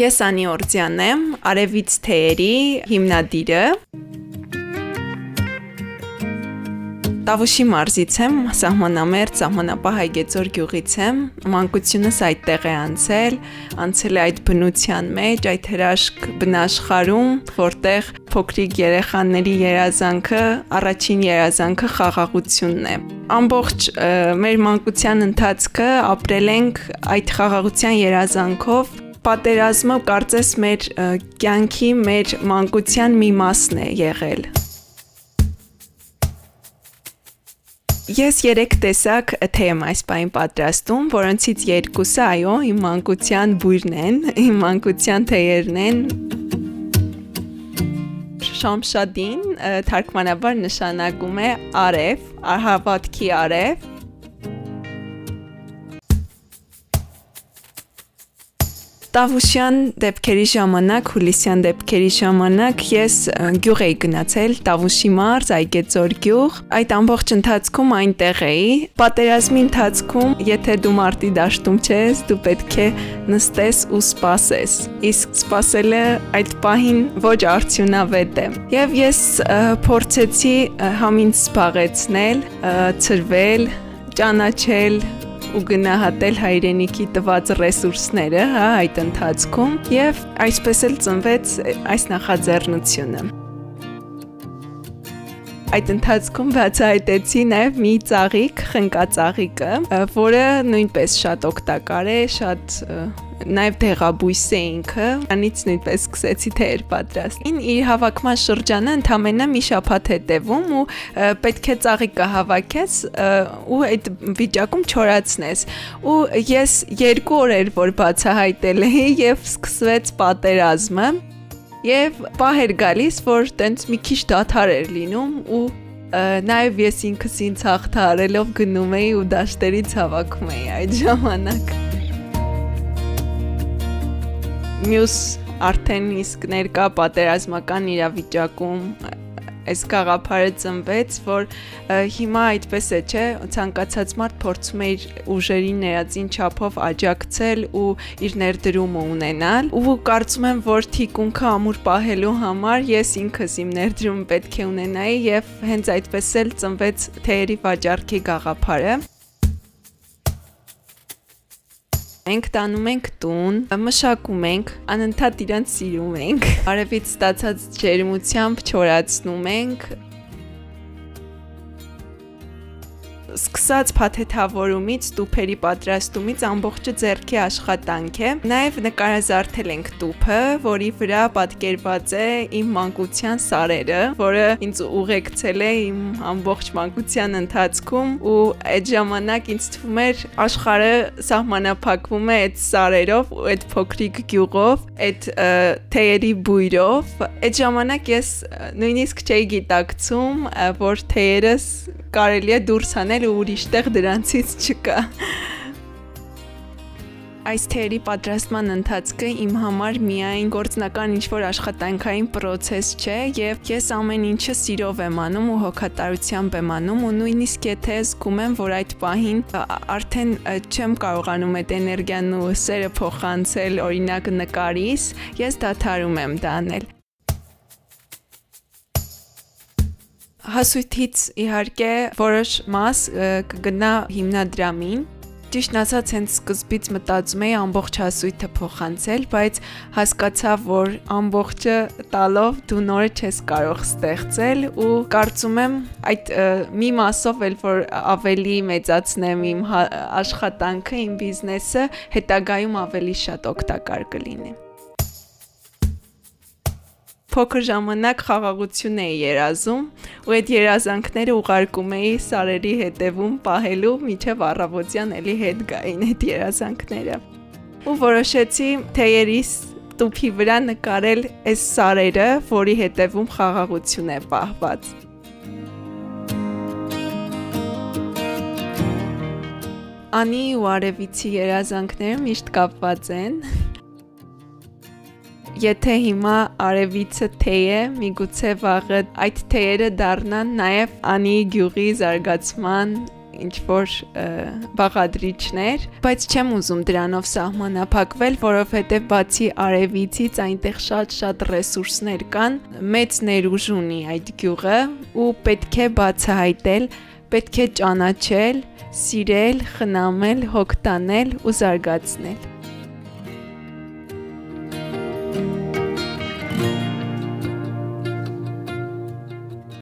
Ես Անի Օրձյանն եմ, Արևից թեերի հիմնադիրը։ Տավուշի մարզից եմ, սահմանամերձ, սահմանապահ Հայգեծոր գյուղից եմ։ Մանկությունս այդտեղ է անցել, անցել է այդ բնության մեջ, այդ հրաշք բնաշխարում, որտեղ փոքրիկ երեխաների երազանքը, առաջին երազանքը խաղաղությունն է։ Ամբողջ մեր մանկության ընթացքը ապրել ենք այդ խաղաղության երազանքով պատերազմը կարծես մեր կյանքի, մեր մանկության մի մասն է եղել։ Ես 3 տեսակ թե եմ այս պայն պատրաստում, որոնցից երկուսը այո, իմ մանկության բույրն են, իմ մանկության թեյերն են։ Շամշադին թարգմանաբար նշանակում է արև, արհավատքի արև, Տավուշյան դեպքերի ժամանակ, հուլիսյան դեպքերի ժամանակ ես գյուղ էի գնացել, Տավուշի մարզ, Այգեծոր գյուղ։ Այդ ամբողջ ընթացքում այնտեղ էի։ Պատերազմի ընթացքում, եթե դու մարտի դաշտում ես, դու պետք է նստես ու սպասես։ Իսկ սպասելը այդ պահին ոչ արդյունավետ է։ Եվ ես փորձեցի համին զբաղեցնել, ծրվել, ճանաչել ու գնահատել հայրենիքի տված ռեսուրսները, հա, այդ ընթացքում եւ այսպես էլ ծնվեց այս նախաձեռնությունը այդ ընթացքում բացահայտեցի նաև մի ծաղիկ, խնկածաղիկը, որը նույնպես շատ օգտակար է, շատ նաև դեղաբույս է ինքը, անից նույնպես սկսեցի թեյեր պատրաստել։ Իր հավաքման շրջանը ընդամենը մի շաբաթ է տևում ու պետք է ծաղիկը հավաքես ու այդ վիճակում չորացնես։ Ու ես երկու օր էր որ բացահայտել էի եւ սկսվեց պատերազմը Եվ պահ էր գալիս, որ տենց մի քիչ դաթար էր լինում ու նաև ես ինքս ինձ հաղթարելով գնում էի ու դաշտերից հավաքում էի այդ ժամանակ։ Մյուս արդեն իսկ ներկա պատերազմական իրավիճակում այս գաղափարը ծնվեց, որ հիմա այդպես է, չէ, ցանկացած մարդ փորձում է իր ուժերի ներածին չափով աջակցել ու իր ներդրումը ունենալ ու կարծում եմ, որ թիկունքը ամուր պահելու համար ես ինքս իմ ներդրումը պետք է ունենայի եւ հենց այդպես էլ ծնվեց թեերի վաճառքի գաղափարը Մենք տանում ենք տուն, մշակում ենք, անընդհատ իրենց սիրում ենք։ Արևից ստացած ջերմությամբ չորացնում ենք, սկսած փաթեթավորումից, տուփերի պատրաստումից ամբողջը ձեռքի աշխատանք է։ Նաև նկարազարդել ենք տուփը, որի վրա պատկերված է իմ մանկության սարերը, որը ինձ ուղեկցել է իմ ամբողջ մանկության ընթացքում ու այդ ժամանակ ինձ թվում էր աշխարհը սահմանափակվում է այդ սարերով ու այդ փոքրիկ գյուղով, այդ թեյերի բույրով։ Այդ ժամանակ ես նույնիսկ չէի գիտակցում, որ թեյերս կարելի է դուրս հանել ու ուրիշ տեղ դրանցից չկա։ Այս թերի պատրաստման ընթացքը իմ համար միայն գործնական ինչ-որ աշխատանքային process չէ եւ ես ամեն ինչը սիրով եմ անում ու հոգատարությամբ եմ անում ու նույնիսկ եթե զգում եմ, որ այդ պահին արդեն չեմ կարողանում այդ էներգիան ու սերը փոխանցել օրինակ նկարիս, ես դադարում եմ դա անել։ Հասույթից իհարկե որոշ մաս կգնա հիմնադրամին Ճիշտ ասած, հենց սկզբից մտածում էի ամբողջ հասույթը փոխանցել, բայց հասկացա, որ ամբողջը տալով դու նորը չես կարող ստեղծել ու կարծում եմ այդ մի մասով էլ որ ավելի մեծացնեմ իմ աշխատանքը, իմ բիզնեսը, հետագայում ավելի շատ օգտակար կլինի փոքր ժամանակ խաղաղություն էի երազում ու այդ երազանքները ուղարկում էի սարերի հետևում պահելու միջև առավոտյան էլի հետ գային այդ երազանքները ու որոշեցի թեյերիս տուփի վրա նկարել այս սարերը, որի հետևում խաղաղություն է պահված։ Անի ու Արևիցի երազանքները միշտ կապված են Եթե հիմա արևիցը թեյ է, միգուցե վաղը այդ թեյերը դառնան նաև անի գյուղի զարգացման ինչ որ բաղադրիչներ, բայց չեմ ուզում դրանով սահմանափակվել, որովհետև բացի արևիցից այնտեղ շատ-շատ ռեսուրսներ կան, մեծ ներուժ ունի այդ գյուղը ու պետք է բացահայտել, պետք է ճանաչել, սիրել, խնամել, հոգ տանել ու զարգացնել։